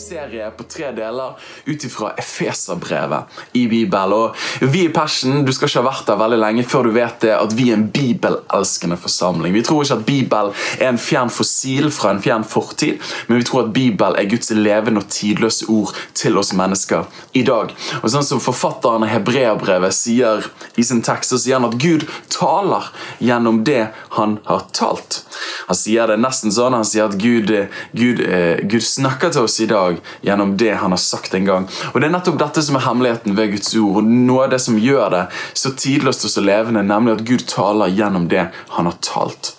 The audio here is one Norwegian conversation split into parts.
Serie på tre deler ut ifra Efeserbrevet i Bibelen. Og vi i Passion du skal ikke ha vært der veldig lenge før du vet det at vi er en bibelelskende forsamling. Vi tror ikke at Bibel er en fjern fossil fra en fjern fortid, men vi tror at Bibel er Guds levende og tidløse ord til oss mennesker i dag. Og sånn som Forfatteren av Hebreabrevet sier i sin tekst, så sier han at Gud taler gjennom det han har talt. Han sier det nesten sånn. Han sier at Gud, Gud, eh, Gud snakker til oss i dag gjennom det han har sagt en gang. Og Det er nettopp dette som er hemmeligheten ved Guds ord. og Noe av det som gjør det så tidløst og så levende, nemlig at Gud taler gjennom det han har talt.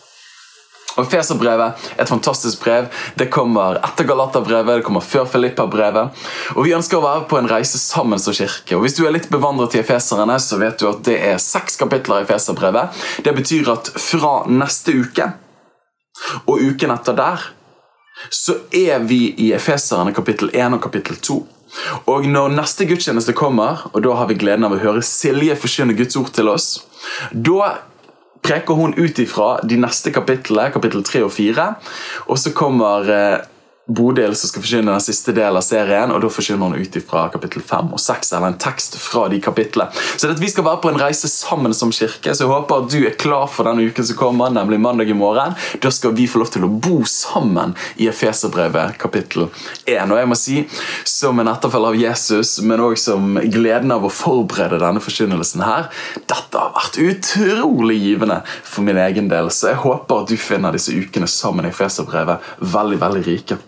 Og Feserbrevet er et fantastisk brev. Det kommer etter Galaterbrevet, det kommer før Filippa-brevet. Og Vi ønsker å være på en reise sammen som kirke. Og Hvis du er litt bevandret i Feserne, så vet du at det er seks kapitler i Feserbrevet. Det betyr at fra neste uke og uken etter der så er vi i Efeserne kapittel 1 og kapittel 2. Og når neste gudstjeneste kommer, og da har vi gleden av å høre Silje forkynne Guds ord til oss, da preker hun ut ifra de neste kapitlene, kapittel 3 og 4. Og så kommer eh, Bodil som skal forkynne den siste delen av serien, og da forkynner hun ut fra kapittel 5 og 6, eller en tekst fra de kapitlene. Så at vi skal være på en reise sammen som kirke, så jeg håper at du er klar for denne uken som kommer, nemlig mandag i morgen. Da skal vi få lov til å bo sammen i Efeserbrevet kapittel 1. Og jeg må si, som en etterfølger av Jesus, men også som gleden av å forberede denne forkynnelsen her, dette har vært utrolig givende for min egen del, så jeg håper at du finner disse ukene sammen i Efeserbrevet veldig, veldig rike.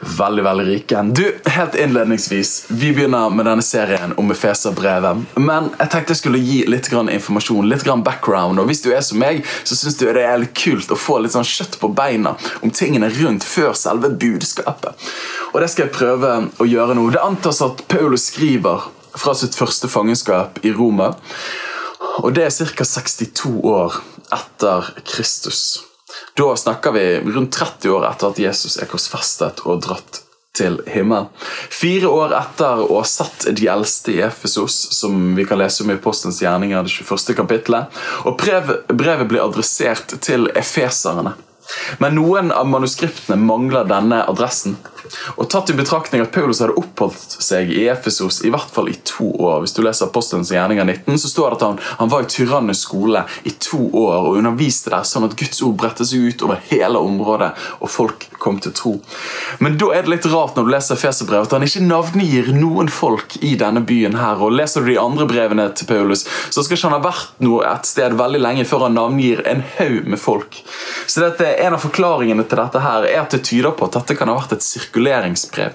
Veldig, veldig rike. Du, helt innledningsvis, Vi begynner med denne serien om Efeserbrevet. Men jeg tenkte jeg skulle gi litt grann informasjon, litt grann background. og Hvis du er som meg, så syns du det er litt kult å få litt sånn kjøtt på beina om tingene rundt før selve budskapet. Og Det skal jeg prøve å gjøre nå. Det antas at Paulus skriver fra sitt første fangenskap i Roma. Og det er ca. 62 år etter Kristus. Da snakker vi rundt 30 år etter at Jesus er korsfestet og dratt til himmelen. Fire år etter å ha satt de eldste i Efesos, som vi kan lese om i Postens gjerninger, det 21. kapittelet. Og brev, brevet blir adressert til efeserne. Men noen av manuskriptene mangler denne adressen. Og tatt i betraktning at Paulus hadde oppholdt seg i Efesos i hvert fall i to år. Hvis du leser Apostelens gjerninger 19, så står det at han, han var i Tyrannes skole i to år og underviste der sånn at Guds ord bredte seg ut over hele området, og folk kom til tro. Men da er det litt rart når du leser Feserbrevet, at han ikke navngir noen folk i denne byen her. Og leser du de andre brevene til Paulus, så skal ikke han ha vært noe et sted veldig lenge før han navngir en haug med folk. Så dette, En av forklaringene til dette her er at det tyder på at dette kan ha vært et sirkuleringsbrev.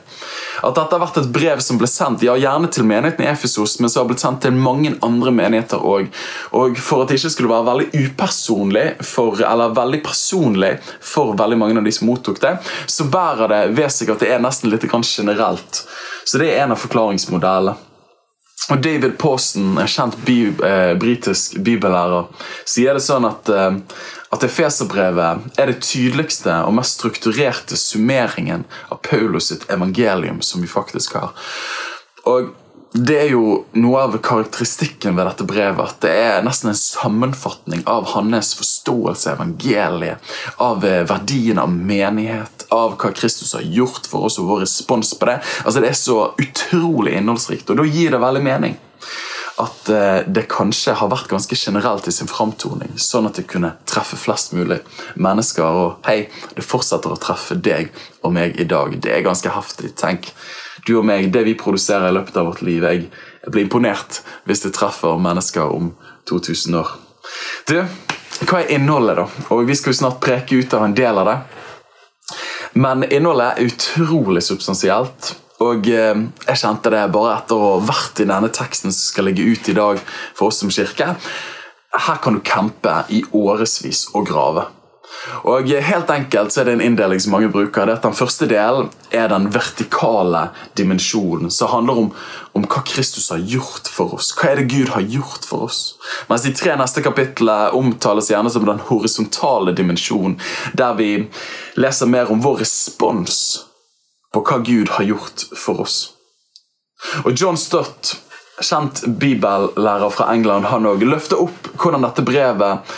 At dette har vært et brev som ble sendt ja, gjerne til menigheten i Efesos, men som har blitt sendt til mange andre menigheter òg. Og for at det ikke skulle være veldig upersonlig for, eller veldig personlig for veldig mange av de som mottok det, så bærer det ved seg at det er nesten litt generelt. Så det er en av forklaringsmodellene. Og David Pawson, en kjent bi, eh, britisk bibellærer, sier det sånn at, eh, at Efeserbrevet er det tydeligste og mest strukturerte summeringen av Paulus sitt evangelium som vi faktisk har. Og det er jo noe av karakteristikken ved dette brevet at det er nesten en sammenfatning av hans forståelse av evangeliet, av verdien av menighet, av hva Kristus har gjort for oss og vår respons på det. Altså Det er så utrolig innholdsrikt, og da gir det veldig mening at eh, det kanskje har vært ganske generelt i sin framtoning, sånn at det kunne treffe flest mulig mennesker. Og hei, det fortsetter å treffe deg og meg i dag. Det er ganske heftig. Tenk, du og meg, det vi produserer i løpet av vårt liv. Jeg blir imponert hvis det treffer mennesker om 2000 år. Du, hva er innholdet, da? Og Vi skal jo snart preke ut av en del av det. Men innholdet er utrolig substansielt. Og eh, jeg kjente det bare etter å ha vært i denne teksten som skal ligge ut i dag for oss som kirke. Her kan du campe i årevis og grave. Og helt enkelt så er det en inndeling som mange bruker. det at Den første delen er den vertikale dimensjonen, som handler om, om, hva Kristus har gjort for oss. Hva er det Gud har gjort for oss? Mens de tre neste kapitlene omtales gjerne som den horisontale dimensjonen, der vi leser mer om vår respons på hva Gud har gjort for oss. Og John Stott, kjent bibellærer fra England, han òg løfter opp hvordan dette brevet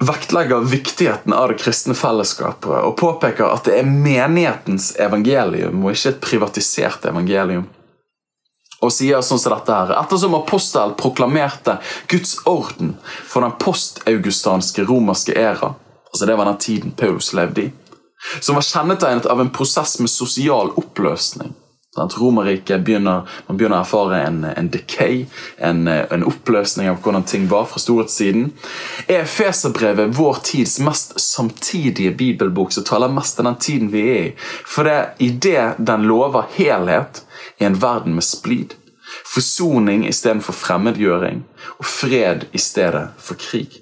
vektlegger viktigheten av det kristne fellesskapet og påpeker at det er menighetens evangelium og ikke et privatisert evangelium. Og sier sånn som dette her Ettersom apostel proklamerte Guds orden for den postaugustanske romerske æra, altså det var den tiden Paulus levde i, som var kjennetegnet av en prosess med sosial oppløsning Sant? Romerriket begynner, man begynner å erfare en, en decay, en, en, oppløsning av hvordan ting var fra storhetstiden. Er Feserbrevet vår tids mest samtidige bibelbok som taler mest av den tiden vi er i? For det er i det den lover helhet i en verden med splid. Forsoning istedenfor fremmedgjøring, og fred i stedet for krig.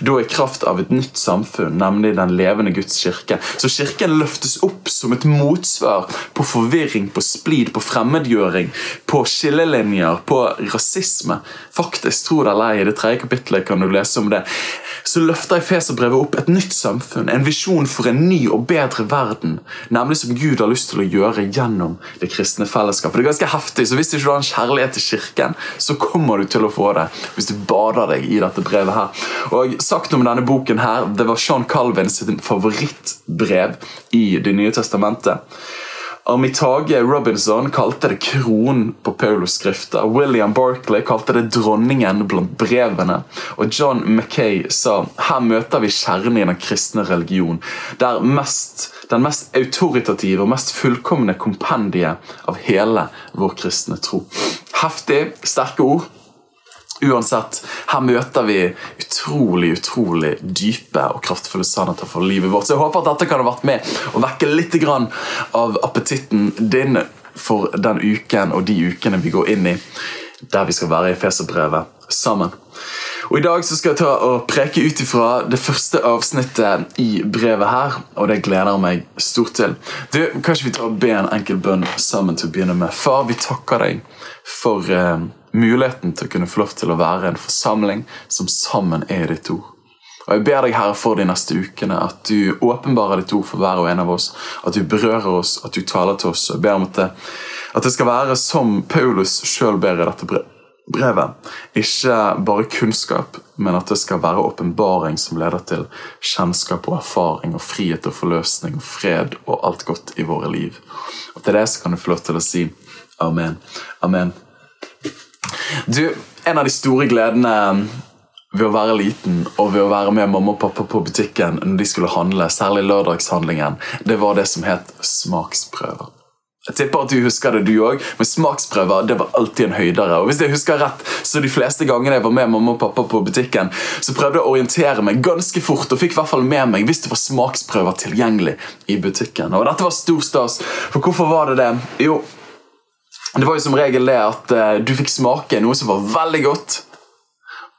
Da i kraft av et nytt samfunn, nemlig den levende Guds kirke. Så kirken løftes opp som et motsvar på forvirring, på splid, på fremmedgjøring, på skillelinjer, på rasisme. Faktisk, tro det eller ei, i det tredje kapittelet kan du lese om det så løfter Efeserbrevet opp et nytt samfunn, en visjon for en ny og bedre verden, nemlig som Gud har lyst til å gjøre gjennom det kristne fellesskapet. Det er ganske heftig, så Hvis du ikke har en kjærlighet til Kirken, så kommer du til å få det hvis du bader deg i dette brevet. her. Og sagt om denne boken her, Det var Sean Calvin sitt favorittbrev i Det nye testamentet. Armitage Robinson kalte det kronen på Paulus skrifter. William Barkley kalte det dronningen blant brevene. Og John Mackay sa her møter vi kjernen i den kristne religion. Der mest, den mest autoritative og mest fullkomne kompendiet av hele vår kristne tro. Heftig, sterke ord. Uansett, her møter vi utrolig utrolig dype og kraftfulle sannheter for livet vårt. Så jeg håper at dette kan ha vært med å vekke litt av appetitten din for den uken og de ukene vi går inn i, der vi skal være i Feserbrevet sammen. Og I dag så skal jeg ta og preke ut ifra det første avsnittet i brevet her. Og det gleder jeg meg stort til. Du, Kanskje vi tar og be en enkel bønn sammen til å begynne med. Far, vi takker deg for uh, muligheten til å kunne få lov til å være en forsamling som sammen er ditt ord. Og Jeg ber deg, Herre, for de neste ukene at du åpenbarer ditt ord for hver og en av oss. At du berører oss, at du taler til oss. Jeg ber om at det, at det skal være som Paulus sjøl ber i dette brevet. Ikke bare kunnskap, men at det skal være åpenbaring som leder til kjennskap og erfaring og frihet og forløsning og fred og alt godt i våre liv. Og Til det så kan du få lov til å si amen. Amen. Du, En av de store gledene ved å være liten og ved å være med mamma og pappa på butikken når de skulle handle, særlig lørdagshandlingen, det var det som het smaksprøver. Jeg tipper at du husker det, du òg, men smaksprøver det var alltid en høydere. Og hvis jeg husker rett, så De fleste gangene jeg var med mamma og pappa på butikken, så prøvde jeg å orientere meg ganske fort og fikk i hvert fall med meg hvis det var smaksprøver tilgjengelig i butikken. Og Dette var stor stas. For hvorfor var det det? Jo, det var jo som regel det at uh, du fikk smake noe som var veldig godt.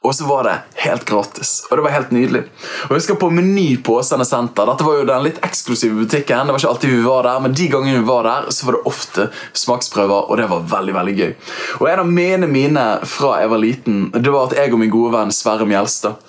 Og så var det helt gratis. Og det var helt nydelig. Og jeg husker på Meny på Åsane senter. Dette var jo den litt eksklusive butikken. Det var ikke alltid vi var der, Men de gangene vi var der, så var det ofte smaksprøver, og det var veldig veldig gøy. Og En av mine mine fra jeg var liten, det var at jeg og min gode venn Sverre Mjelstad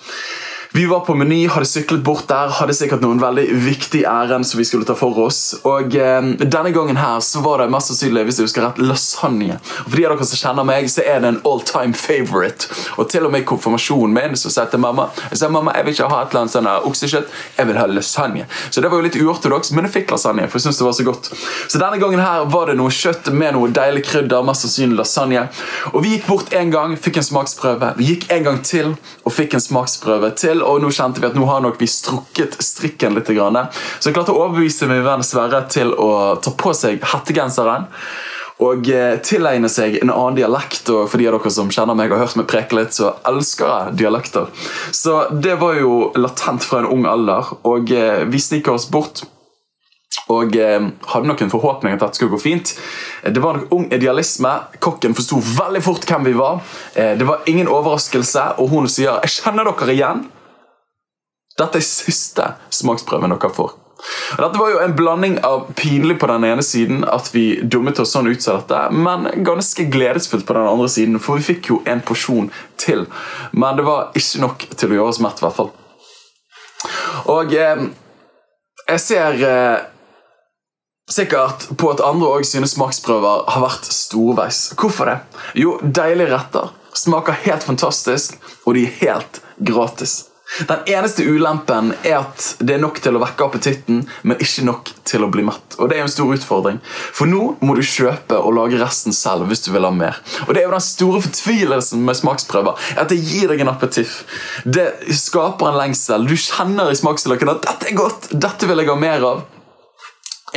vi var på Meny, hadde syklet bort der, hadde sikkert noen veldig viktige ærend som vi skulle ta for oss. Og eh, Denne gangen her så var det mest sannsynlig hvis jeg husker rett, lasagne. Og For de av dere som kjenner meg, så er det en all time favorite. Og til og med konfirmasjonen min så sa jeg til mamma jeg sa, mamma, jeg vil ikke ha et eller annet sånn eh, oksekjøtt, jeg vil ha lasagne. Så det var jo litt uortodoks, men jeg fikk lasagne. for jeg synes det var Så godt. Så denne gangen her var det noe kjøtt med noe deilig krydder, mest sannsynlig lasagne. Og Vi gikk bort en gang, fikk en smaksprøve. Vi gikk en gang til og fikk en smaksprøve til, og nå kjente vi at nå har nok vi strukket strikken litt. Så jeg klarte å overbevise min venn Sverre til å ta på seg hettegenseren og eh, tilegne seg en annen dialekt. og For de av dere som kjenner meg og har hørt meg preke litt, så elsker jeg dialekter. Så det var jo latent fra en ung alder, og eh, vi sniker oss bort. Og eh, hadde nok en forhåpning at dette skulle gå fint. Det var nok ung idealisme. Kokken forsto veldig fort hvem vi var. Det var ingen overraskelse, og hun sier 'Jeg kjenner dere igjen'. Dette er siste smaksprøven dere får. Og dette var jo en blanding av pinlig på den ene siden, at vi dummet oss sånn ut som dette, men ganske gledesfullt på den andre siden, for vi fikk jo en porsjon til. Men det var ikke nok til å gjøre oss mett, i hvert fall. Og eh, jeg ser eh, sikkert på at andre òg synes smaksprøver har vært storveis. Hvorfor det? Jo, deilige retter. Smaker helt fantastisk, og de er helt gratis. Den eneste ulempen er at det er nok til å vekke appetitten, men ikke nok til å bli mett. Og Det er en stor utfordring. For nå må du kjøpe og lage resten selv hvis du vil ha mer. Og Det er jo den store fortvilelsen med smaksprøver. At det gir deg en appetitt. Det skaper en lengsel. Du kjenner i smaksløkene at 'dette er godt', dette vil jeg ha mer av.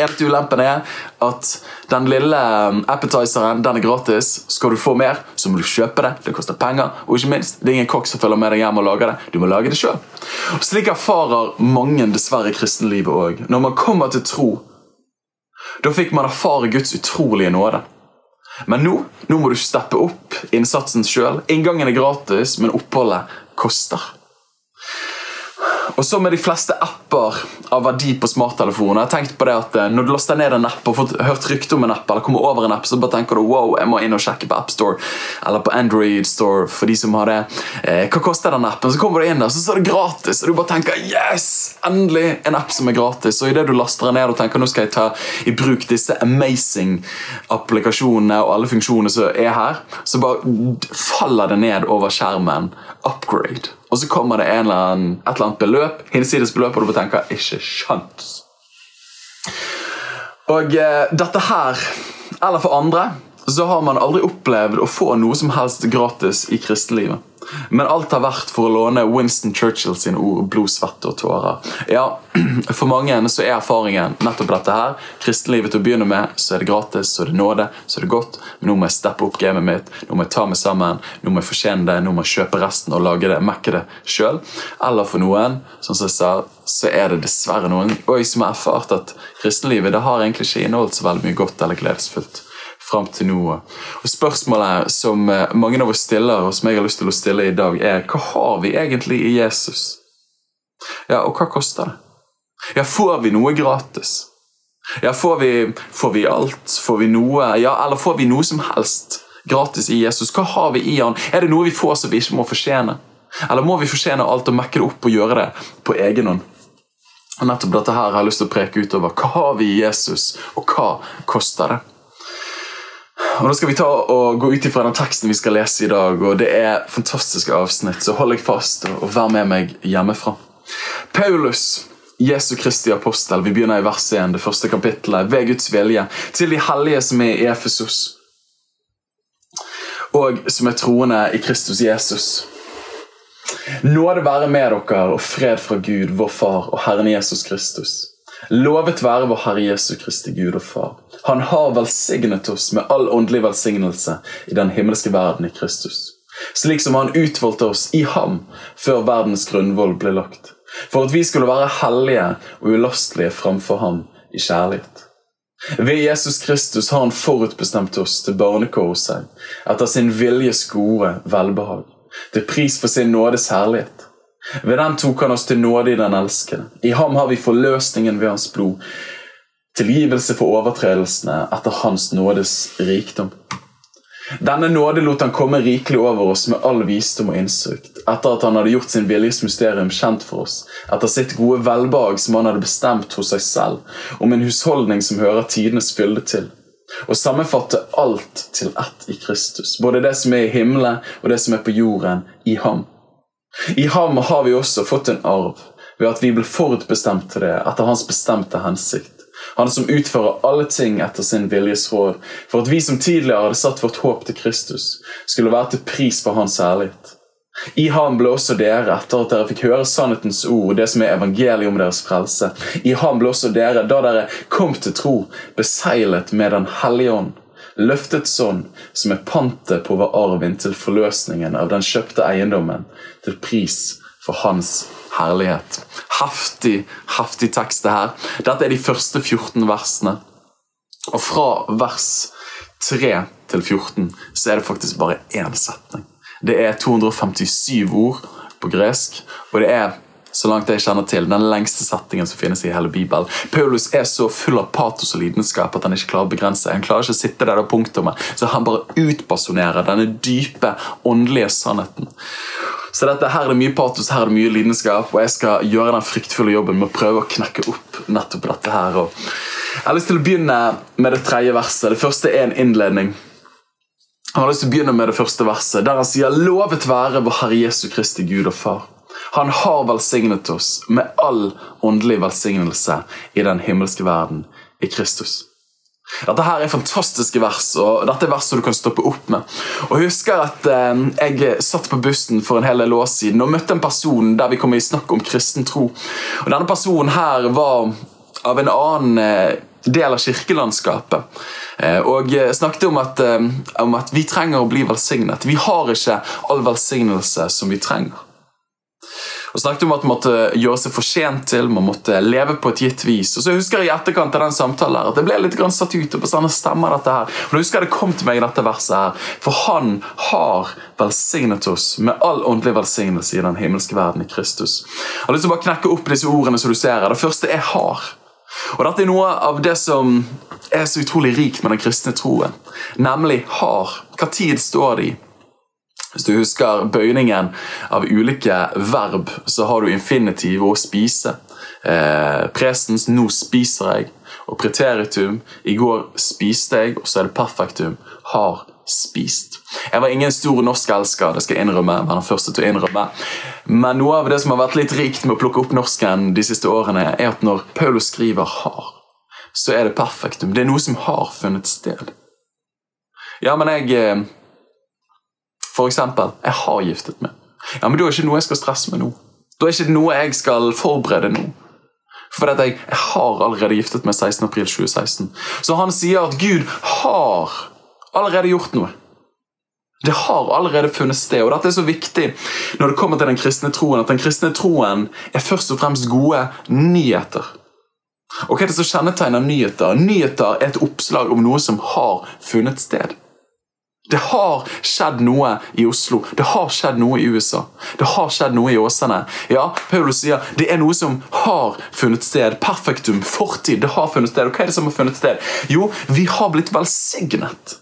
Eneste ulempen er at den lille um, appetizeren den er gratis. Skal du få mer, så må du kjøpe det. Det koster penger. Og ikke minst, det er ingen kokk som følger med deg hjem og lager det. Du må lage det sjøl. Slik erfarer mange dessverre kristenlivet òg. Når man kommer til tro, da fikk man erfare Guds utrolige nåde. Men nå, nå må du steppe opp innsatsen sjøl. Inngangen er gratis, men oppholdet koster. Og så med de fleste apper av verdi på smarttelefoner. Jeg har tenkt på det at eh, Når du laster ned en app og får hørt rykte om en app, eller kommer over en app, så bare tenker du wow, jeg må inn og sjekke på AppStore eller på Android Store. for de som har det. Eh, hva koster den appen? Så kommer du inn der, så er det gratis. Og du bare tenker yes! Endelig en app som er gratis. Og idet du laster den ned og tenker nå skal jeg ta i bruk disse amazing applikasjonene og alle funksjonene som er her, så bare faller det ned over skjermen. Upgrade. Og så kommer det eller annen, et eller annet beløp, hinsides beløp, og du tenker ikke sjans. Og eh, dette her, eller for andre, så har man aldri opplevd å få noe som helst gratis i kristelivet. Men alt har vært for å låne Winston Churchill sine ord blod, svette og tårer. Ja, For mange så er erfaringen nettopp dette her. Kristenlivet til å begynne med, så er det gratis, så er det nåde, så er det godt. Men nå må jeg steppe opp gamet mitt, nå må jeg ta meg sammen, nå må jeg fortjene det, nå må jeg kjøpe resten og lage det, mekke det sjøl. Eller for noen, som jeg sa, så er det dessverre noen som har erfart at kristenlivet det har egentlig ikke inneholdt så veldig mye godt eller gledesfullt fram til nå. Og Spørsmålet som eh, mange av oss stiller, og som jeg har lyst til å stille i dag, er hva har vi egentlig i Jesus? Ja, og hva koster det? Ja, får vi noe gratis? Ja, får vi, får vi alt? Får vi noe? Ja, eller får vi noe som helst gratis i Jesus? Hva har vi i han? Er det noe vi får som vi ikke må fortjene? Eller må vi fortjene alt og mekke det opp og gjøre det på egen hånd? Og nettopp dette her har jeg lyst til å preke utover. Hva har vi i Jesus, og hva koster det? Og Nå skal vi ta og gå ut ifra den teksten vi skal lese i dag. og Det er fantastiske avsnitt, så hold deg fast og vær med meg hjemmefra. Paulus, Jesu Kristi apostel, vi begynner i vers 1, det første kapittelet, ved Guds vilje, til de hellige som er i Efesus, og som er troende i Kristus Jesus. Nåde være med dere og fred fra Gud, vår Far og Herren Jesus Kristus. Lovet være vår Herre Jesu Kristi Gud og Far. Han har velsignet oss med all åndelig velsignelse i den himmelske verden i Kristus. Slik som han utvalgte oss i ham før verdens grunnvoll ble lagt. For at vi skulle være hellige og ulastelige framfor ham i kjærlighet. Ved Jesus Kristus har han forutbestemt oss til barnekår hos seg, etter sin viljes gode velbehag, til pris for sin nådes herlighet ved den tok han oss til nåde i den elskede. I ham har vi forløsningen ved hans blod. Tilgivelse for overtredelsene etter hans nådes rikdom. Denne nåde lot han komme rikelig over oss med all visdom og innsikt, etter at han hadde gjort sin viljes mysterium kjent for oss, etter sitt gode velbehag som han hadde bestemt hos seg selv, om en husholdning som hører tidenes fylde til, og sammenfatte alt til ett i Kristus, både det som er i himmelen og det som er på jorden, i ham. I ham har vi også fått en arv ved at vi ble forutbestemt til det etter hans bestemte hensikt. Han som utfører alle ting etter sin viljes råd, for at vi som tidligere hadde satt vårt håp til Kristus, skulle være til pris for hans ærlighet. I ham ble også dere, etter at dere fikk høre sannhetens ord, det som er evangeliet om deres frelse. I ham ble også dere, da dere kom til tro, beseglet med Den hellige ånd løftet sånn som er pantet på vår arv inntil forløsningen av den kjøpte eiendommen, til pris for Hans herlighet. Heftig, heftig tekst, det her. Dette er de første 14 versene. Og fra vers 3 til 14 så er det faktisk bare én setning. Det er 257 ord på gresk, og det er så langt jeg kjenner til, den lengste settingen som finnes i hele Bibelen. Paulus er så full av patos og lidenskap at han ikke klarer å begrense. Han klarer ikke å sitte der og punktummet, så han bare utpersonerer denne dype, åndelige sannheten. Så dette, Her er det mye patos, her er det mye lidenskap, og jeg skal gjøre den fryktfulle jobben med å prøve å knekke opp nettopp dette her. Og jeg har lyst til å begynne med det tredje verset. Det første er en innledning. Jeg har lyst til å begynne med det første verset, der han sier 'Lovet være vår Herre Jesu Kristi Gud og Far'. Han har velsignet oss med all åndelig velsignelse i den himmelske verden i Kristus. Dette her er fantastiske vers, og dette er vers som du kan stoppe opp med. Og Jeg husker at eh, jeg satt på bussen for en hel del år siden og møtte en person der vi kom i snakk om kristen tro. Og Denne personen her var av en annen eh, del av kirkelandskapet. Eh, og snakket om at, om at vi trenger å bli velsignet. Vi har ikke all velsignelse som vi trenger og snakket om at man måtte gjøre seg fortjent til, man måtte leve på et gitt vis. Og så husker jeg i etterkant av den samtalen at det ble litt grann satt ut. og bestandig stemmer dette her. Og da husker jeg det kom til meg i dette verset her. For han har velsignet oss med all åndelig velsignelse i den himmelske verden i Kristus. Jeg har lyst til å bare knekke opp disse ordene som du ser her. Det første er 'har'. Og Dette er noe av det som er så utrolig rikt med den kristne troen. Nemlig 'har'. Hva tid står det i? Hvis du husker bøyningen av ulike verb, så har du infinitiv og spise. Eh, presens 'nå spiser jeg' og preteritum 'i går spiste jeg', og så er det perfektum 'har spist'. Jeg var ingen stor norsk elsker, det skal jeg innrømme, var den første til å innrømme. Men noe av det som har vært litt rikt med å plukke opp norsken de siste årene, er at når Paulus skriver 'har', så er det perfektum. Det er noe som har funnet sted. Ja, men jeg eksempel, jeg har giftet meg. Ja, Men da er det ikke noe jeg skal stresse med nå. Da er det ikke noe jeg skal forberede nå. For jeg, jeg har allerede giftet meg 16.4.2016. Så han sier at Gud har allerede gjort noe. Det har allerede funnet sted, og dette er så viktig når det kommer til den kristne troen, at den kristne troen er først og fremst gode nyheter. Og Hva er det som kjennetegner nyheter? Nyheter er et oppslag om noe som har funnet sted. Det har skjedd noe i Oslo, det har skjedd noe i USA. Det har skjedd noe i Åsane. Ja, Paulus sier det er noe som har funnet sted. Perfektum, fortid, det har funnet sted. Og hva er det som har funnet sted? Jo, vi har blitt velsignet.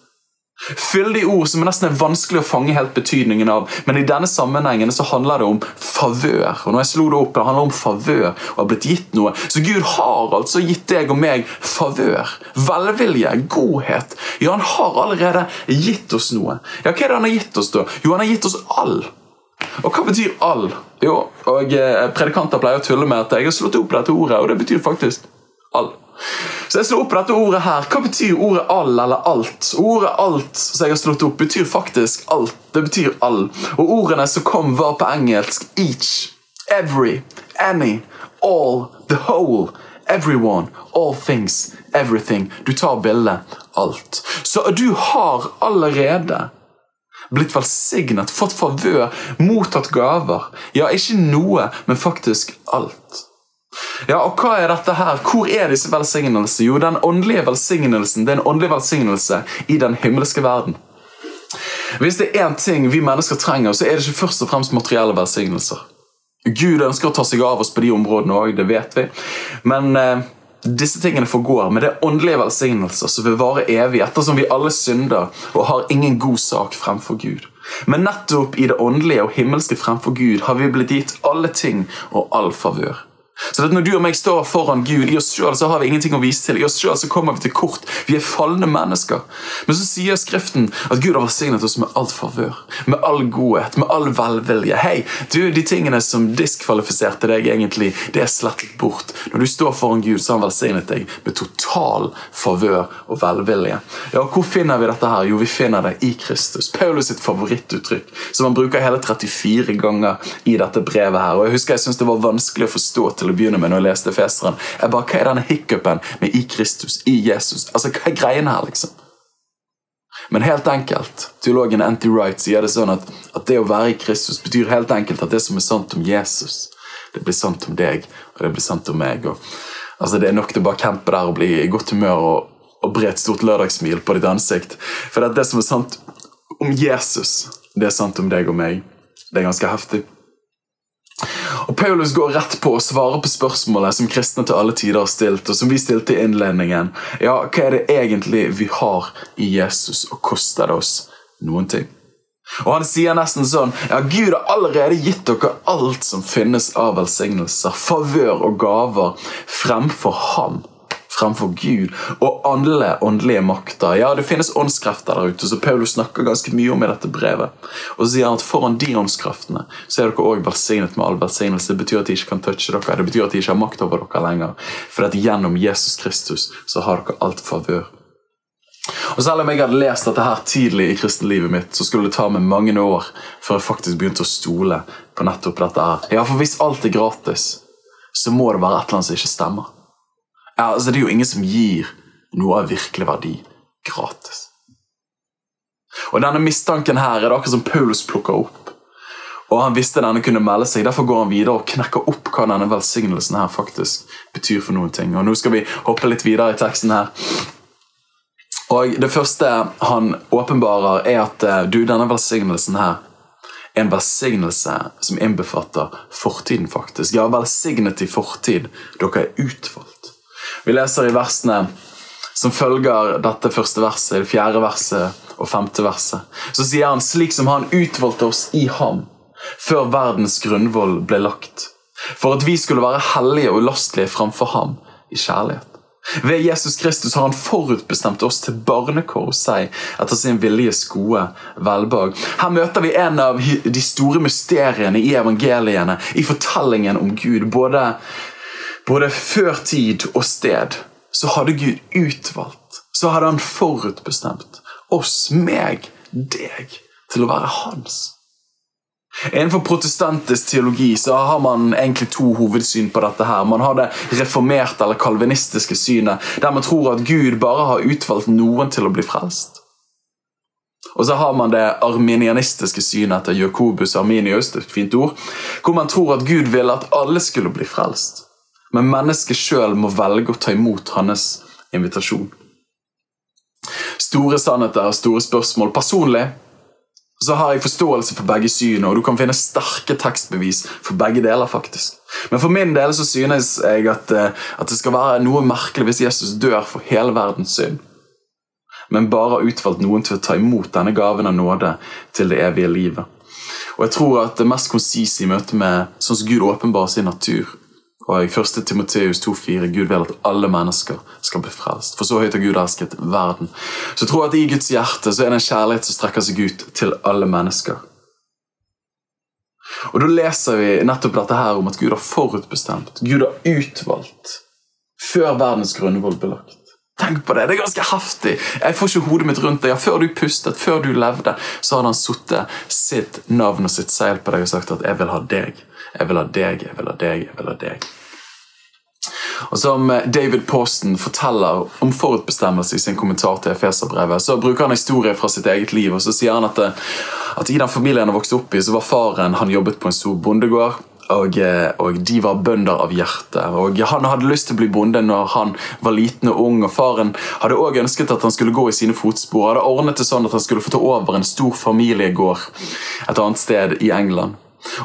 Fyldige ord som nesten er vanskelig å fange helt betydningen av. Men i denne sammenhengen så handler det om favør. Og når jeg slo Det opp, det handler om favør og har blitt gitt noe. Så Gud har altså gitt deg og meg favør, velvilje, godhet. Ja, Han har allerede gitt oss noe. Ja, Hva er det han har gitt oss, da? Jo, han har gitt oss all. Og hva betyr all? Jo, og eh, Predikanter pleier å tulle med at jeg har slått opp dette ordet, og det betyr faktisk all. Så jeg slo opp dette ordet her. Hva betyr ordet all eller alt? Ordet alt som jeg har slått opp, betyr faktisk alt. Det betyr all. Og ordene som kom, var på engelsk each, every, any, all, the whole, everyone, all things, everything. Du tar bildet alt. Så du har allerede blitt velsignet, fått favør, mottatt gaver. Ja, ikke noe, men faktisk alt. Ja, og hva er dette her? Hvor er disse velsignelsene? Jo, den åndelige velsignelsen det er en åndelig velsignelse i den himmelske verden. Hvis det er én ting vi mennesker trenger, så er det ikke først og fremst materielle velsignelser. Gud ønsker å ta seg av oss på de områdene òg, det vet vi. Men eh, disse tingene forgår. Men det er åndelige velsignelser som vil vare evig, ettersom vi alle synder og har ingen god sak fremfor Gud. Men nettopp i det åndelige og himmelske fremfor Gud har vi blitt gitt alle ting og all favør. Så Når du og meg står foran Gud, i oss selv så har vi ingenting å vise til. I oss selv så kommer vi til kort. Vi er falne mennesker. Men så sier Skriften at Gud har velsignet oss med alt favør. Med all godhet, med all velvilje. Hei, du, De tingene som diskvalifiserte deg, egentlig, det er slettet bort. Når du står foran Gud, så har han velsignet deg med total favør og velvilje. Ja, Hvor finner vi dette? her? Jo, vi finner det i Kristus. Paulus sitt favorittuttrykk, som han bruker hele 34 ganger i dette brevet. her. Og jeg husker jeg syntes det var vanskelig å forstå til til å begynne med når jeg leste Feseren. Jeg bare, Hva er denne hiccupen med i Kristus, i Jesus? Altså, Hva er greiene her, liksom? Men helt enkelt, teologen Anti Wright sier det sånn at, at det å være i Kristus betyr helt enkelt at det som er sant om Jesus, det blir sant om deg, og det blir sant om meg. Og, altså Det er nok til å bare campe der og bli i godt humør og, og bre et stort lørdagssmil på ditt ansikt. For det, er det som er sant om Jesus, det er sant om deg og meg. Det er ganske heftig. Og Paulus går rett på å svare på spørsmålet som kristne til alle tider har stilt, og som vi stilte i innledningen. Ja, hva er det egentlig vi har i Jesus, og koster det oss noen ting? Og han sier nesten sånn Ja, Gud har allerede gitt dere alt som finnes av velsignelser, favør og gaver fremfor ham fremfor Gud og alle åndelige makter. Ja, Det finnes åndskrefter der ute, så Paulus snakker ganske mye om i dette brevet. Og så sier han at foran de åndskreftene så er dere også velsignet med all velsignelse. Det betyr at de ikke kan touche dere, det betyr at de ikke har makt over dere lenger. For at gjennom Jesus Kristus så har dere alt favør. Og Selv om jeg hadde lest dette her tidlig i kristenlivet mitt, så skulle det ta meg mange år før jeg faktisk begynte å stole på nettopp dette. her. Ja, For hvis alt er gratis, så må det være et eller annet som ikke stemmer. Ja, altså, det er jo ingen som gir noe av virkelig verdi gratis. Og Denne mistanken her er det akkurat som Paulus plukker opp. Og Han visste denne kunne melde seg, derfor går han videre og knekker opp hva denne velsignelsen her faktisk betyr for noen ting. Og Nå skal vi hoppe litt videre i teksten her. Og Det første han åpenbarer, er at eh, du, denne velsignelsen her er en velsignelse som innbefatter fortiden, faktisk. Ja, velsignet i fortid. Dere er utvalgt. Vi leser i versene som følger dette første verset, det fjerde verset og femte verset. Så sier han slik som han utvalgte oss i ham før verdens grunnvoll ble lagt, for at vi skulle være hellige og ulastelige framfor ham i kjærlighet. Ved Jesus Kristus har han forutbestemt oss til barnekår hos seg etter sin viljes gode velbehag. Her møter vi en av de store mysteriene i evangeliene, i fortellingen om Gud. både både før tid og sted, så hadde Gud utvalgt, så hadde han forutbestemt oss, meg, deg, til å være hans. Innenfor protestantisk teologi så har man egentlig to hovedsyn på dette. her. Man har det reformerte eller kalvinistiske synet, der man tror at Gud bare har utvalgt noen til å bli frelst. Og så har man det arminianistiske synet etter Jacobus Arminius, det er et fint ord, hvor man tror at Gud ville at alle skulle bli frelst men mennesket sjøl må velge å ta imot hans invitasjon. Store sannheter, og store spørsmål. Personlig så har jeg forståelse for begge syn, og du kan finne sterke tekstbevis for begge deler. faktisk. Men for min del så synes jeg at, eh, at det skal være noe merkelig hvis Jesus dør for hele verdens synd, men bare har utvalgt noen til å ta imot denne gaven av nåde til det evige livet. Og jeg tror at det mest konsise i møte med sånn som Gud åpenbarer sin natur, og i 1. Timoteus 2,4 Gud vil at alle mennesker skal bli frelst. For så høyt har Gud elsket verden. Så jeg at i Guds hjerte så er det en kjærlighet som strekker seg ut til alle mennesker. Og Da leser vi nettopp dette her om at Gud har forutbestemt, Gud har utvalgt, før verdens grunnvoll ble lagt. Tenk på det, det er ganske heftig. Jeg får ikke hodet mitt rundt det. Før du pustet, før du levde, så hadde han satt sitt navn og sitt seil på deg og sagt at 'jeg vil ha deg'. Jeg vil ha deg, jeg vil ha deg, jeg vil ha deg. Og Som David Posten forteller om forutbestemmelse i sin kommentar til Efeserbrevet, så bruker han historie fra sitt eget liv. og så sier han at, at I den familien han vokste opp i, så var faren han jobbet på en stor bondegård. Og, og, de var bønder av hjerte. Og Han hadde lyst til å bli bonde når han var liten og ung. og Faren hadde også ønsket at han skulle gå i sine fotspor. Hadde ordnet det sånn at han skulle få ta over en stor familiegård et annet sted i England.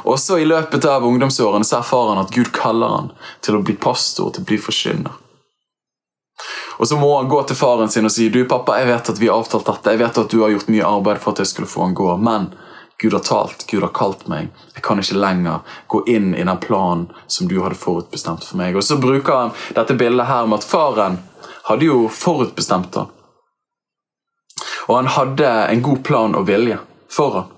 Også i løpet av ungdomsårene så erfarer han at Gud kaller han til å bli pastor, til å bli forkynner. Og Så må han gå til faren sin og si du pappa, jeg vet at vi har avtalt dette, jeg vet at du har gjort mye arbeid for at jeg skulle få han gå, men Gud har talt, Gud har kalt meg. Jeg kan ikke lenger gå inn i den planen som du hadde forutbestemt for meg. Og Så bruker han dette bildet her med at faren hadde jo forutbestemt han. Og han hadde en god plan og vilje for han.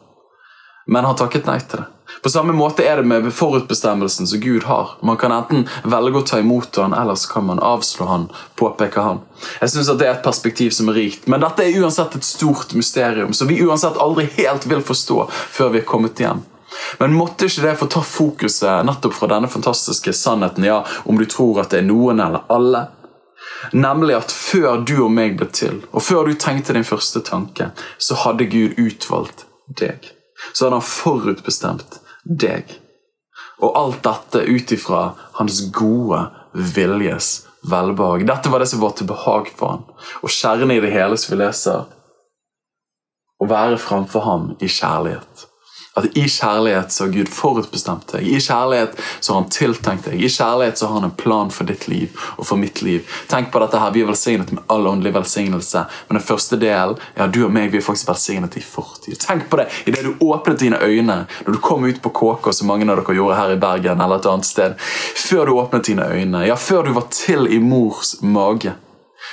Men han takket nei til det. På samme måte er det med forutbestemmelsen som Gud har. Man kan enten velge å ta imot han, eller så kan man avslå han, påpeke han. Jeg synes at Det er et perspektiv som er rikt, men dette er uansett et stort mysterium som vi uansett aldri helt vil forstå før vi er kommet hjem. Men måtte ikke det få ta fokuset nettopp fra denne fantastiske sannheten, ja, om du tror at det er noen eller alle? Nemlig at før du og meg ble til, og før du tenkte din første tanke, så hadde Gud utvalgt deg. Så hadde han forutbestemt deg. Og alt dette ut ifra hans gode viljes velbehag. Dette var det som var til behag for ham. Og kjernen i det hele som vi leser, å være framfor ham i kjærlighet. At i kjærlighet så har Gud forutbestemt deg. I kjærlighet så har han tiltenkt deg. I kjærlighet så har han en plan for ditt liv og for mitt liv. Tenk på dette her, Vi er velsignet med all åndelig velsignelse, men den første delen ja, du og meg, vi er faktisk velsignet i fortid. Tenk på det idet du åpnet dine øyne når du kom ut på KK, som mange av dere gjorde her i Bergen eller et annet sted. Før du åpnet dine øyne, ja, før du var til i mors mage,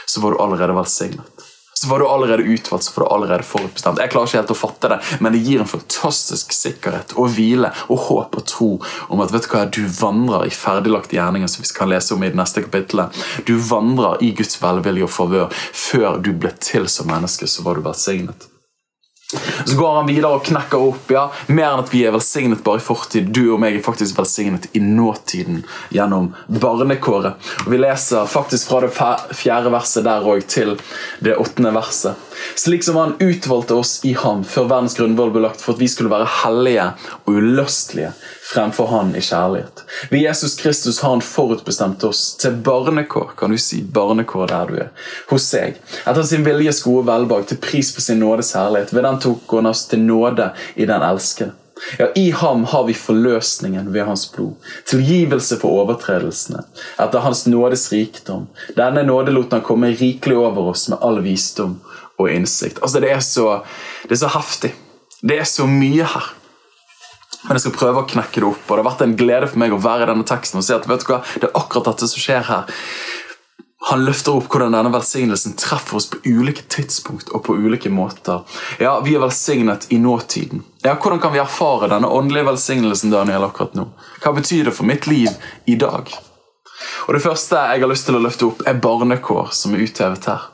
så var du allerede velsignet så var du allerede utvalgt, så var du allerede forutbestemt. Jeg klarer ikke helt å fatte det, men det gir en fantastisk sikkerhet og hvile og håp og tro om at vet du hva, du vandrer i ferdiglagte gjerninger, som vi skal lese om i det neste kapittelet. Du vandrer i Guds velvilje og favør. Før du ble til som menneske, så var du velsignet. Så går han videre og knekker opp. ja, Mer enn at vi er velsignet bare i fortid. Du og meg er faktisk velsignet i nåtiden gjennom barnekåret. Og Vi leser faktisk fra det fjerde verset der òg til det åttende verset. Slik som han utvalgte oss i ham før verdens grunnvoll ble lagt for at vi skulle være hellige og uløstelige fremfor Han i kjærlighet. Ved Jesus Kristus har Han forutbestemt oss til barnekår, kan du si barnekår der du er, hos seg. Etter sin viljes gode velbehag, til pris på sin nådes herlighet. Ved den tok han oss til nåde i den elskede. Ja, I ham har vi forløsningen ved hans blod, tilgivelse for overtredelsene, etter hans nådes rikdom. Denne nåde lot han komme rikelig over oss med all visdom og innsikt. Altså, Det er så, det er så heftig. Det er så mye her. Men jeg skal prøve å knekke det opp. og Det har vært en glede for meg å være i denne teksten og si at vet du hva, det er akkurat dette som skjer her. Han løfter opp hvordan denne velsignelsen treffer oss på ulike tidspunkt og på ulike måter. Ja, Vi er velsignet i nåtiden. Ja, Hvordan kan vi erfare denne åndelige velsignelsen Daniel, akkurat nå? Hva betyr det for mitt liv i dag? Og Det første jeg har lyst til å løfte opp, er barnekår, som er uthevet her.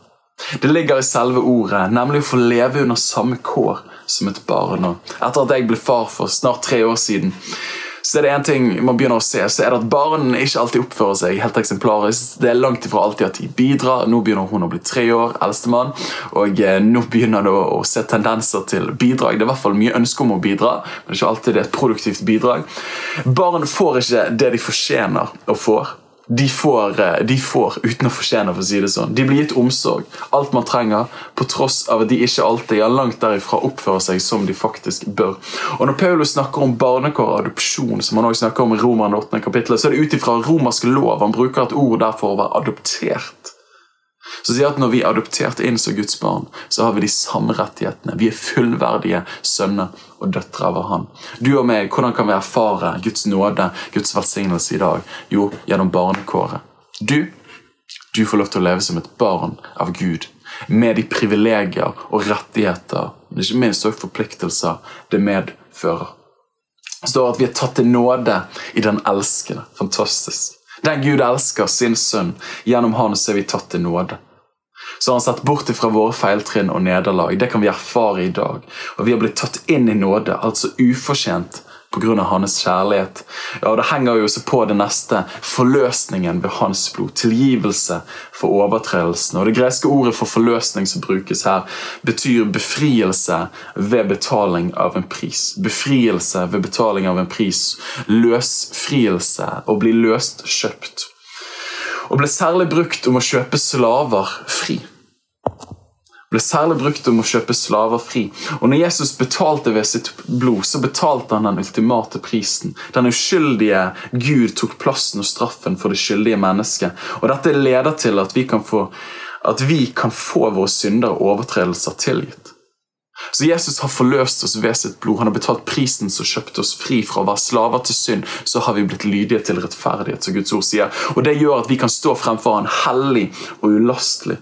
Det ligger i selve ordet, nemlig å få leve under samme kår som et barn. Og etter at jeg ble far for snart tre år siden, så er det en ting man begynner å se, så er det at barn ikke alltid oppfører seg helt eksemplarisk. Det er langt ifra alltid at de bidrar. Nå begynner hun å bli tre år, eldstemann, og eh, nå begynner det å, se tendenser til bidrag. Det er i hvert fall mye ønske om å bidra, men det er ikke alltid det er et produktivt bidrag. Barn får ikke det de fortjener å får de får, eh, de får, uten å fortjene, for å si det sånn. De blir gitt omsorg, alt man trenger, på tross av at de ikke alltid er langt derifra oppfører seg som de faktisk bør. Og Når Paulus snakker om barnekår og adopsjon, som han også snakker om i Roman 8. kapittel, så er det ut ifra romersk lov. Han bruker et ord der for å være adoptert. Så sier at Når vi er adoptert inn som Guds barn, så har vi de samme rettighetene. Vi er fullverdige sønner og døtre av Han. Du og meg, hvordan kan vi erfare Guds nåde, Guds velsignelse i dag? Jo, gjennom barnekåret. Du, du får lov til å leve som et barn av Gud. Med de privilegier og rettigheter, men ikke minst også forpliktelser, det medfører. Det står at vi er tatt til nåde i den elskede. Fantastisk. Den Gud elsker, sin sønn. Gjennom han så er vi tatt til nåde. Så har han sett bort fra våre feiltrinn og nederlag. Det kan vi erfare i dag. Og vi har blitt tatt inn i nåde, altså ufortjent pga. hans kjærlighet. Ja, og Det henger jo også på det neste. Forløsningen ved hans blod. Tilgivelse for overtredelsen. Og Det greske ordet for forløsning som brukes her, betyr befrielse ved betaling av en pris. Befrielse ved betaling av en pris. Løsfrielse. Å bli løst kjøpt. Og ble særlig brukt om å kjøpe slaver fri ble særlig brukt om å kjøpe slaver fri. Og når Jesus betalte ved sitt blod, så betalte han den ultimate prisen. Den uskyldige Gud tok plassen og straffen for det skyldige mennesket. Og dette leder til at vi kan få, vi kan få våre synder og overtredelser tilgitt. Så Jesus har forløst oss ved sitt blod. Han har betalt prisen som kjøpte oss fri fra å være slaver til synd. Så har vi blitt lydige til rettferdighet, som Guds ord sier. Og Det gjør at vi kan stå fremfor Han hellig og ulastelig.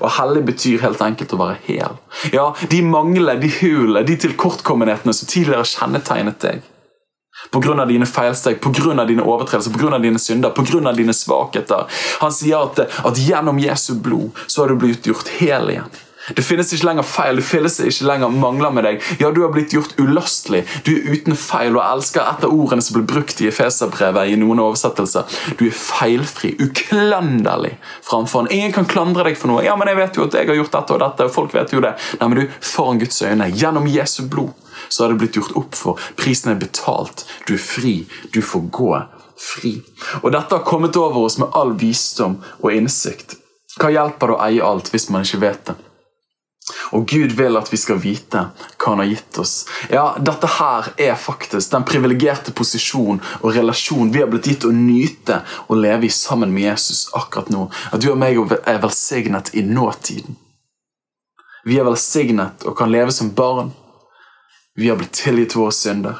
Og hellig betyr helt enkelt å være hel. Ja, De manglene, de hulene, de tilkortkommenhetene som tidligere kjennetegnet deg. Pga. dine feilsteg, pga. dine overtredelser, pga. dine synder, pga. dine svakheter. Han sier at, at gjennom Jesu blod så har du blitt gjort hel igjen. Det finnes ikke lenger feil, det finnes ikke lenger mangler med deg. Ja, Du har blitt gjort ulastelig. Du er uten feil og elsker etter ordene som ble brukt i Efeserbrevet i noen oversettelser. Du er feilfri, uklanderlig framfor han. Ingen kan klandre deg for noe. Ja, men jeg vet jo at jeg har gjort dette og dette, og folk vet jo det. Nei, men du, Foran Guds øyne, gjennom Jesu blod, så har det blitt gjort opp for. Prisen er betalt. Du er fri. Du får gå fri. Og dette har kommet over oss med all visdom og innsikt. Hva hjelper det å eie alt hvis man ikke vet det? Og Gud vil at vi skal vite hva han har gitt oss. Ja, Dette her er faktisk den privilegerte posisjon og relasjon vi har blitt gitt å nyte og leve i sammen med Jesus akkurat nå. At du og meg er velsignet i nåtiden. Vi er velsignet og kan leve som barn. Vi har blitt tilgitt våre synder.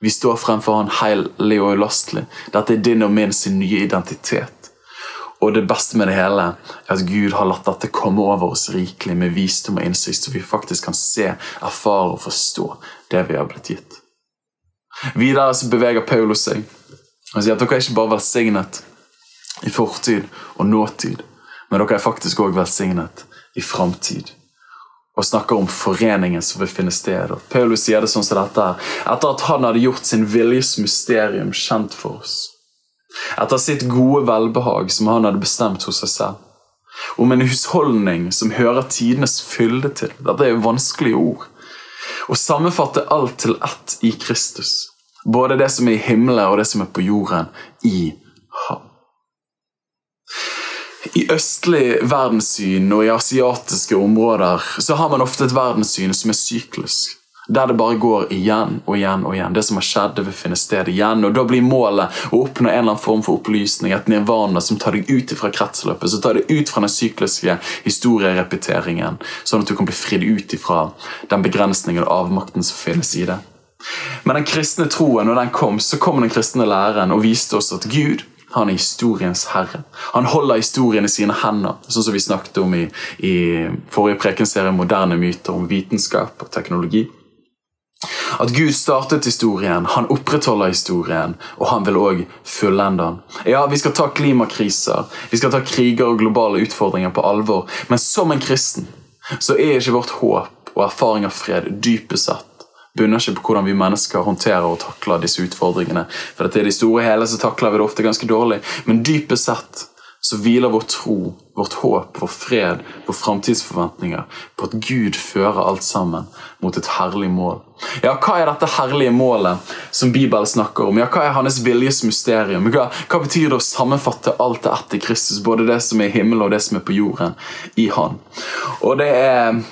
Vi står fremfor Han heilig og ulastelig. Dette er din og min sin nye identitet. Og det beste med det hele er at Gud har latt dette komme over oss rikelig med visdom og innsikt, så vi faktisk kan se, erfare og forstå det vi har blitt gitt. Videre så beveger Paulus seg. Han sier at dere er ikke bare velsignet i fortid og nåtid, men dere er faktisk òg velsignet i framtid. Og snakker om foreningen som vil finne sted. Og Paulus sier det sånn som dette her. etter at han hadde gjort sin viljes mysterium kjent for oss etter sitt gode velbehag som han hadde bestemt hos seg selv. Om en husholdning som hører tidenes fylde til. Dette er vanskelige ord. Å sammenfatte alt til ett i Kristus. Både det som er i himmelen og det som er på jorden, i ham. I østlig verdenssyn og i asiatiske områder så har man ofte et verdenssyn som er syklisk. Der det bare går igjen og igjen og igjen. Det som har skjedd, det vil finne sted igjen. Og Da blir målet å oppnå en eller annen form for opplysning, et nirvana som tar deg ut fra kretsløpet, som tar deg ut fra den sykliske historierepeteringen, sånn at du kan bli fridd ut fra den begrensningen og avmakten som finnes i det. Men den kristne troen, når den kom, så kom den kristne læren og viste oss at Gud han er historiens herre. Han holder historien i sine hender, sånn som vi snakket om i, i forrige prekenserie Moderne myter om vitenskap og teknologi. At Gud startet historien, han opprettholder historien, og han vil òg fullende den. Ja, vi skal ta klimakriser, vi skal ta kriger og globale utfordringer på alvor, men som en kristen så er ikke vårt håp og erfaring av fred dypest sett bunner ikke på hvordan vi mennesker håndterer og takler disse utfordringene. For til de store hele så takler vi det ofte ganske dårlig, men dypest sett så hviler vår tro, vårt håp, vår fred, våre framtidsforventninger på at Gud fører alt sammen mot et herlig mål. Ja, Hva er dette herlige målet som Bibelen snakker om? Ja, Hva er hans viljes mysterium? Hva, hva betyr det å sammenfatte alt det etter Kristus, både det som er i himmelen og det som er på jorden, i Han? Og det er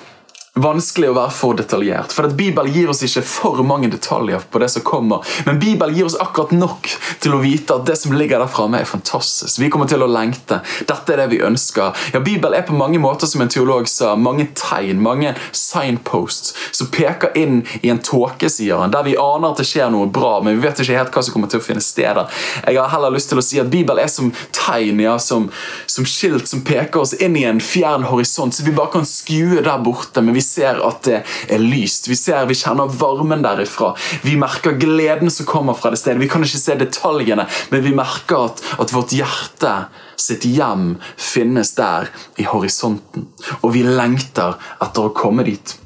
vanskelig å være for detaljert. For at Bibelen gir oss ikke for mange detaljer på det som kommer, men Bibelen gir oss akkurat nok til å vite at det som ligger der framme, er fantastisk. Vi kommer til å lengte. Dette er det vi ønsker. Ja, Bibelen er på mange måter, som en teolog sa, mange tegn, mange signposts som peker inn i en tåke, sier han, der vi aner at det skjer noe bra, men vi vet ikke helt hva som kommer til å finne sted. Jeg har heller lyst til å si at Bibelen er som tegn, ja, som, som skilt som peker oss inn i en fjern horisont, så vi bare kan skue der borte. men vi ser at det er lyst. Vi ser, vi kjenner varmen derifra. Vi merker gleden som kommer fra det stedet. Vi kan ikke se detaljene, men vi merker at, at vårt hjerte sitt hjem finnes der i horisonten. Og vi lengter etter å komme dit.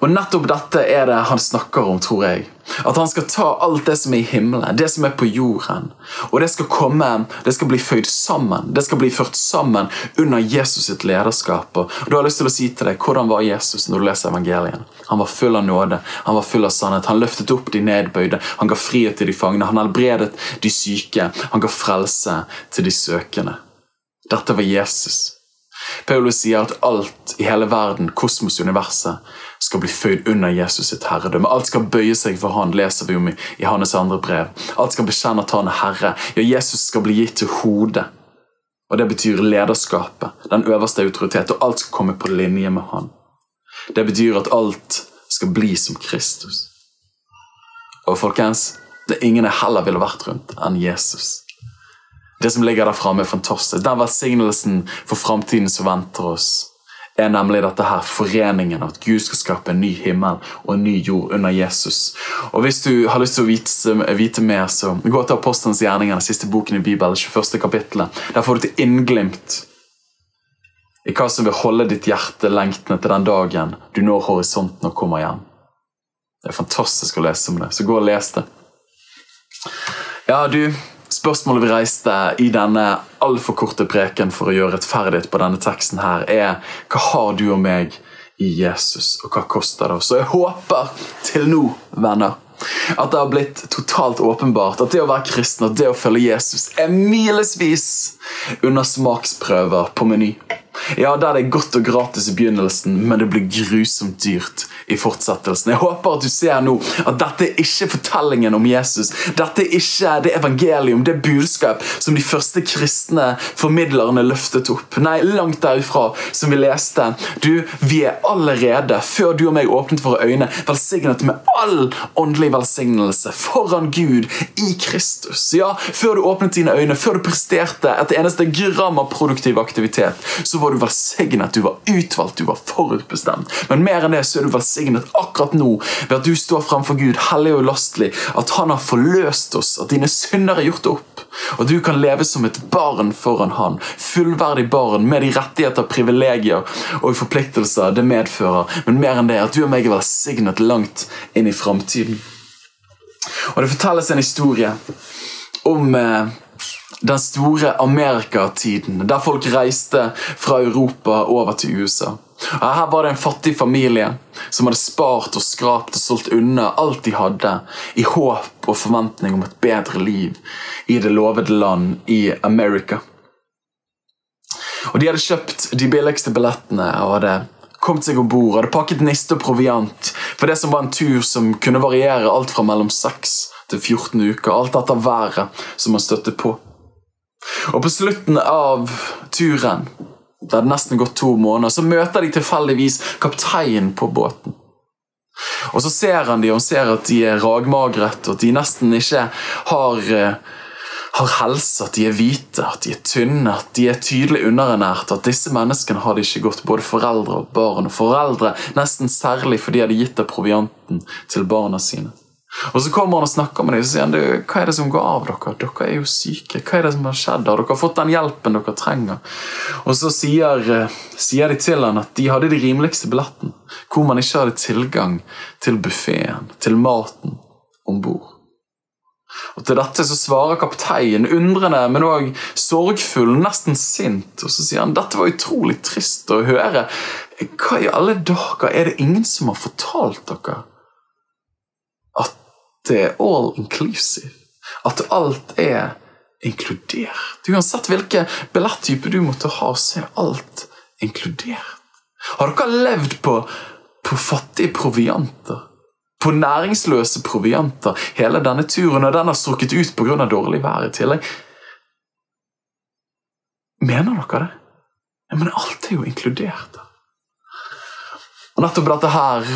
Og nettopp dette er det han snakker om, tror jeg. At han skal ta alt det som er i himmelen, det som er på jorden, og det skal komme, det skal bli føyd sammen. Det skal bli ført sammen under Jesus sitt lederskap. Og du har lyst til å si til deg, Hvordan var Jesus når du leser evangelien? Han var full av nåde, han var full av sannhet. Han løftet opp de nedbøyde, han ga frihet til de fangne, han helbredet de syke, han ga frelse til de søkende. Dette var Jesus. Paulus sier at alt i hele verden, kosmos, universet, skal bli føyd under Jesus sitt herredømme. Alt skal bøye seg for han, leser vi om i, hans andre brev. Alt skal bekjenne at han er herre. Ja, Jesus skal bli gitt til hodet. Og Det betyr lederskapet, den øverste autoritet, og alt skal komme på linje med han. Det betyr at alt skal bli som Kristus. Og folkens, det er ingen jeg heller ville vært rundt enn Jesus. Det som ligger der framme, er fantastisk. Den velsignelsen for framtiden som venter oss er nemlig dette her foreningen, at Gud skal skape en ny himmel og en ny jord under Jesus. Og Hvis du har lyst til å vite, vite mer, så gå til Apostelens gjerninger, den siste boken i Bibelen, 21. kapittelet. Der får du til innglimt i hva som vil holde ditt hjerte lengtende til den dagen du når horisonten og kommer hjem. Det er fantastisk å lese om det, så gå og les det. Ja, du Spørsmålet vi reiste i denne altfor korte preken for å gjøre rettferdighet på denne teksten, her, er hva har du og meg i Jesus, og hva koster det oss? Og jeg håper til nå, venner, at det har blitt totalt åpenbart at det å være kristen og det å følge Jesus er milesvis under smaksprøver på Meny. Ja, der det er godt og gratis i begynnelsen, men det blir grusomt dyrt i fortsettelsen. Jeg håper at du ser nå at dette er ikke fortellingen om Jesus. Dette er ikke det evangelium, det budskap som de første kristne formidlerne løftet opp. Nei, langt derifra, som vi leste. Du, vi er allerede, før du og meg åpnet våre øyne, velsignet med all åndelig velsignelse foran Gud i Kristus. Ja, før du åpnet dine øyne, før du presterte et eneste gram av produktiv aktivitet, så var du velsignet, du var utvalgt, du var forutbestemt. Men mer enn det så er du velsignet akkurat nå ved at du står fremfor Gud hellig og lastelig, at Han har forløst oss, at dine synder er gjort opp. Og du kan leve som et barn foran Han. Fullverdig barn med de rettigheter, privilegier og forpliktelser det medfører. Men mer enn det, at du og meg er velsignet langt inn i framtiden. Og det fortelles en historie om eh, den store Amerikatiden, der folk reiste fra Europa over til USA. Her var det en fattig familie som hadde spart og skrapt og solgt unna alt de hadde, i håp og forventning om et bedre liv i det lovede land i Amerika. Og De hadde kjøpt de billigste billettene og hadde kommet seg om bord, hadde pakket niste og proviant for det som var en tur som kunne variere alt fra mellom 6 til 14 uker, alt etter været som man støtte på. Og på slutten av turen, det hadde nesten gått to måneder, så møter de tilfeldigvis kapteinen på båten. Og så ser han de og ser at de er ragmagret, og at de nesten ikke har, eh, har helse, at de er hvite, at de er tynne, at de er tydelig underernært. At disse menneskene hadde ikke gått både foreldre og barn. Og foreldre nesten særlig fordi de hadde gitt av provianten til barna sine. Og Så kommer han og snakker med dem og sier han, hva er det som går av dere. Dere er jo syke. Hva er det som har skjedd? Har dere fått den hjelpen dere trenger? Og Så sier, eh, sier de til han at de hadde de rimeligste billetten, hvor man ikke hadde tilgang til buffeen, til maten om bord. Og Til dette så svarer kapteinen undrende, men òg sorgfull, nesten sint. Og Så sier han dette var utrolig trist å høre. Hva i alle dager er det ingen som har fortalt dere? Det er all inclusive. At alt er inkludert. Uansett hvilken billetttype du måtte ha, så er alt inkludert. Har dere levd på, på fattige provianter? På næringsløse provianter hele denne turen, og den har strukket ut pga. dårlig vær i tillegg? Mener dere det? Men alt er jo inkludert. Og Nettopp dette her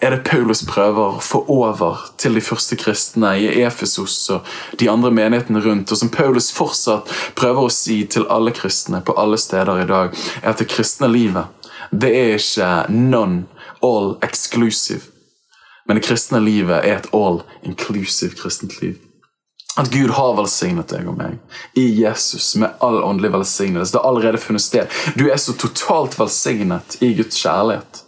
er det Paulus prøver å få over til de første kristne i Efesos og de andre menighetene rundt, og som Paulus fortsatt prøver å si til alle kristne på alle steder i dag, er at det kristne livet det er ikke non all exclusive, men det kristne livet er et all inclusive kristent liv. At Gud har velsignet deg og meg i Jesus med all åndelig velsignelse. Det har allerede funnet sted. Du er så totalt velsignet i Guds kjærlighet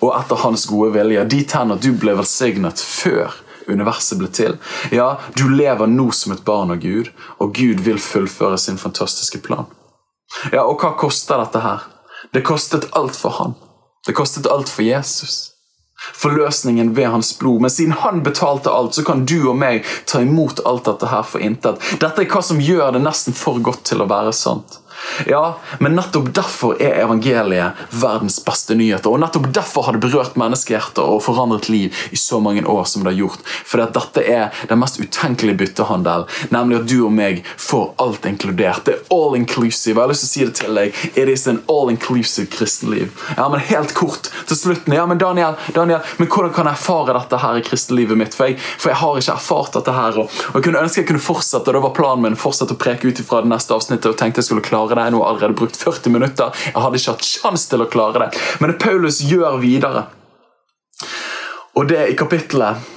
og etter hans gode vilje, dit hen at du ble velsignet før universet ble til. Ja, du lever nå som et barn av Gud, og Gud vil fullføre sin fantastiske plan. Ja, Og hva koster dette her? Det kostet alt for han. Det kostet alt for Jesus. Forløsningen ved hans blod. Men siden han betalte alt, så kan du og meg ta imot alt dette her for intet. Dette er hva som gjør det nesten for godt til å være sant. Ja, men nettopp derfor er evangeliet verdens beste nyheter. Og nettopp derfor har det berørt menneskehjerter og forandret liv i så mange år som det har gjort. For dette er den mest utenkelige byttehandel, nemlig at du og meg får alt inkludert. Det er all inclusive. Jeg har lyst til å si det til deg. It is an all inclusive kristenliv. Ja, men helt kort til slutten. Ja, men Daniel, Daniel, men hvordan kan jeg erfare dette her i kristenlivet mitt? For jeg, for jeg har ikke erfart dette her. Og, jeg kunne ønske jeg kunne fortsette, og det var planen min, fortsette å preke ut ifra det neste avsnittet og tenkte jeg skulle klare det jeg nå allerede brukt 40 minutter. Jeg hadde ikke hatt sjans til å klare det. Men det Paulus gjør videre, og det i kapittelet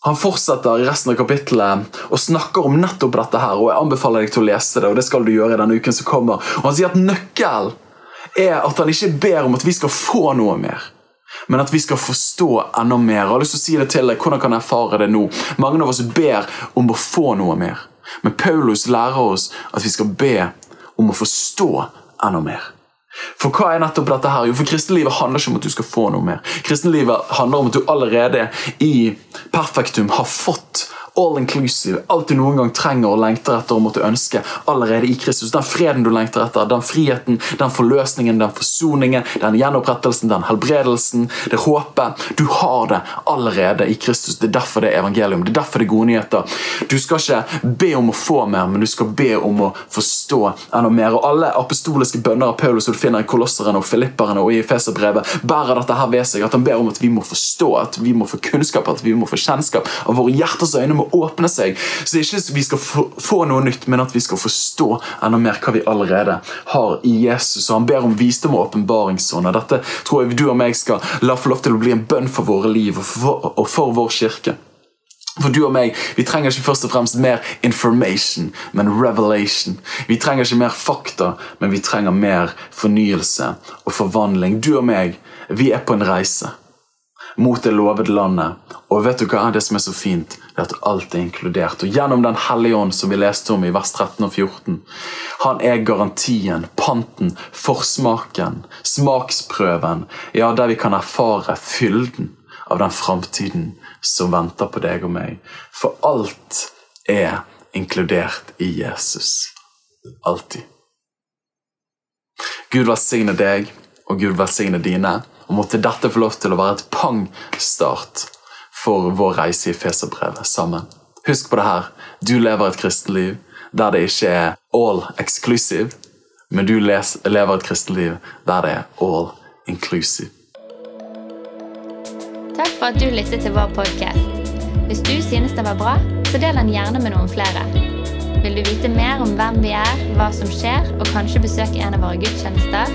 han fortsetter i resten av kapittelet og snakker om nettopp dette. her, og Jeg anbefaler deg til å lese det, og det skal du gjøre denne uken som kommer. Og Han sier at nøkkelen er at han ikke ber om at vi skal få noe mer, men at vi skal forstå enda mer. Jeg har lyst til å si det til deg, Hvordan kan jeg erfare det nå? Mange av oss ber om å få noe mer. Men Paulus lærer oss at vi skal be om å forstå enda mer. For hva er nettopp dette her? Jo, for Kristenlivet handler ikke om at du skal få noe mer. Kristenlivet handler om at du allerede i perfektum har fått all inclusive. Alt du noen gang trenger og lengter etter og måtte ønske allerede i Kristus. Den freden du lengter etter, den friheten, den forløsningen, den forsoningen, den gjenopprettelsen, den helbredelsen, det håpet. Du har det allerede i Kristus. Det er derfor det er evangelium. Det er derfor det er gode nyheter. Du skal ikke be om å få mer, men du skal be om å forstå enda mer. Og Alle apostoliske bønner av Paulus som du finner i Kolosserne og Filipperne og i Efeserbrevet, bærer dette her ved seg. At han ber om at vi må forstå, at vi må få kunnskap, at vi må få kjennskap. Av våre hjerters øyne må åpne seg. Så det er ikke vi skal få, få noe nytt, men at vi skal forstå enda mer hva vi allerede har i Jesus. Og Han ber om visdom og åpenbaringsånd. Dette tror jeg du og meg skal la få lov til å bli en bønn for våre liv og for, og for vår kirke. For du og meg, Vi trenger ikke først og fremst mer information, men revelation. Vi trenger ikke mer fakta, men vi trenger mer fornyelse og forvandling. Du og meg, vi er på en reise mot det lovede landet. Og vet du hva? er Det som er så fint, det er at alt er inkludert. Og Gjennom Den hellige ånd, som vi leste om i vers 13 og 14, han er garantien, panten, forsmaken, smaksprøven, ja, der vi kan erfare fylden av den framtiden som venter på deg og meg. For alt er inkludert i Jesus. Alltid. Gud velsigne deg, og Gud velsigne dine. Og måtte dette få lov til å være et pangstart for vår reise i Feserbrevet sammen. Husk på det her. Du lever et kristenliv der det ikke er all exclusive, men du lever et kristenliv der det er all inclusive. Takk for at du lyttet til vår podkast. Hvis du synes den var bra, så del den gjerne med noen flere. Vil du vite mer om hvem vi er, hva som skjer, og kanskje besøke en av våre gudstjenester,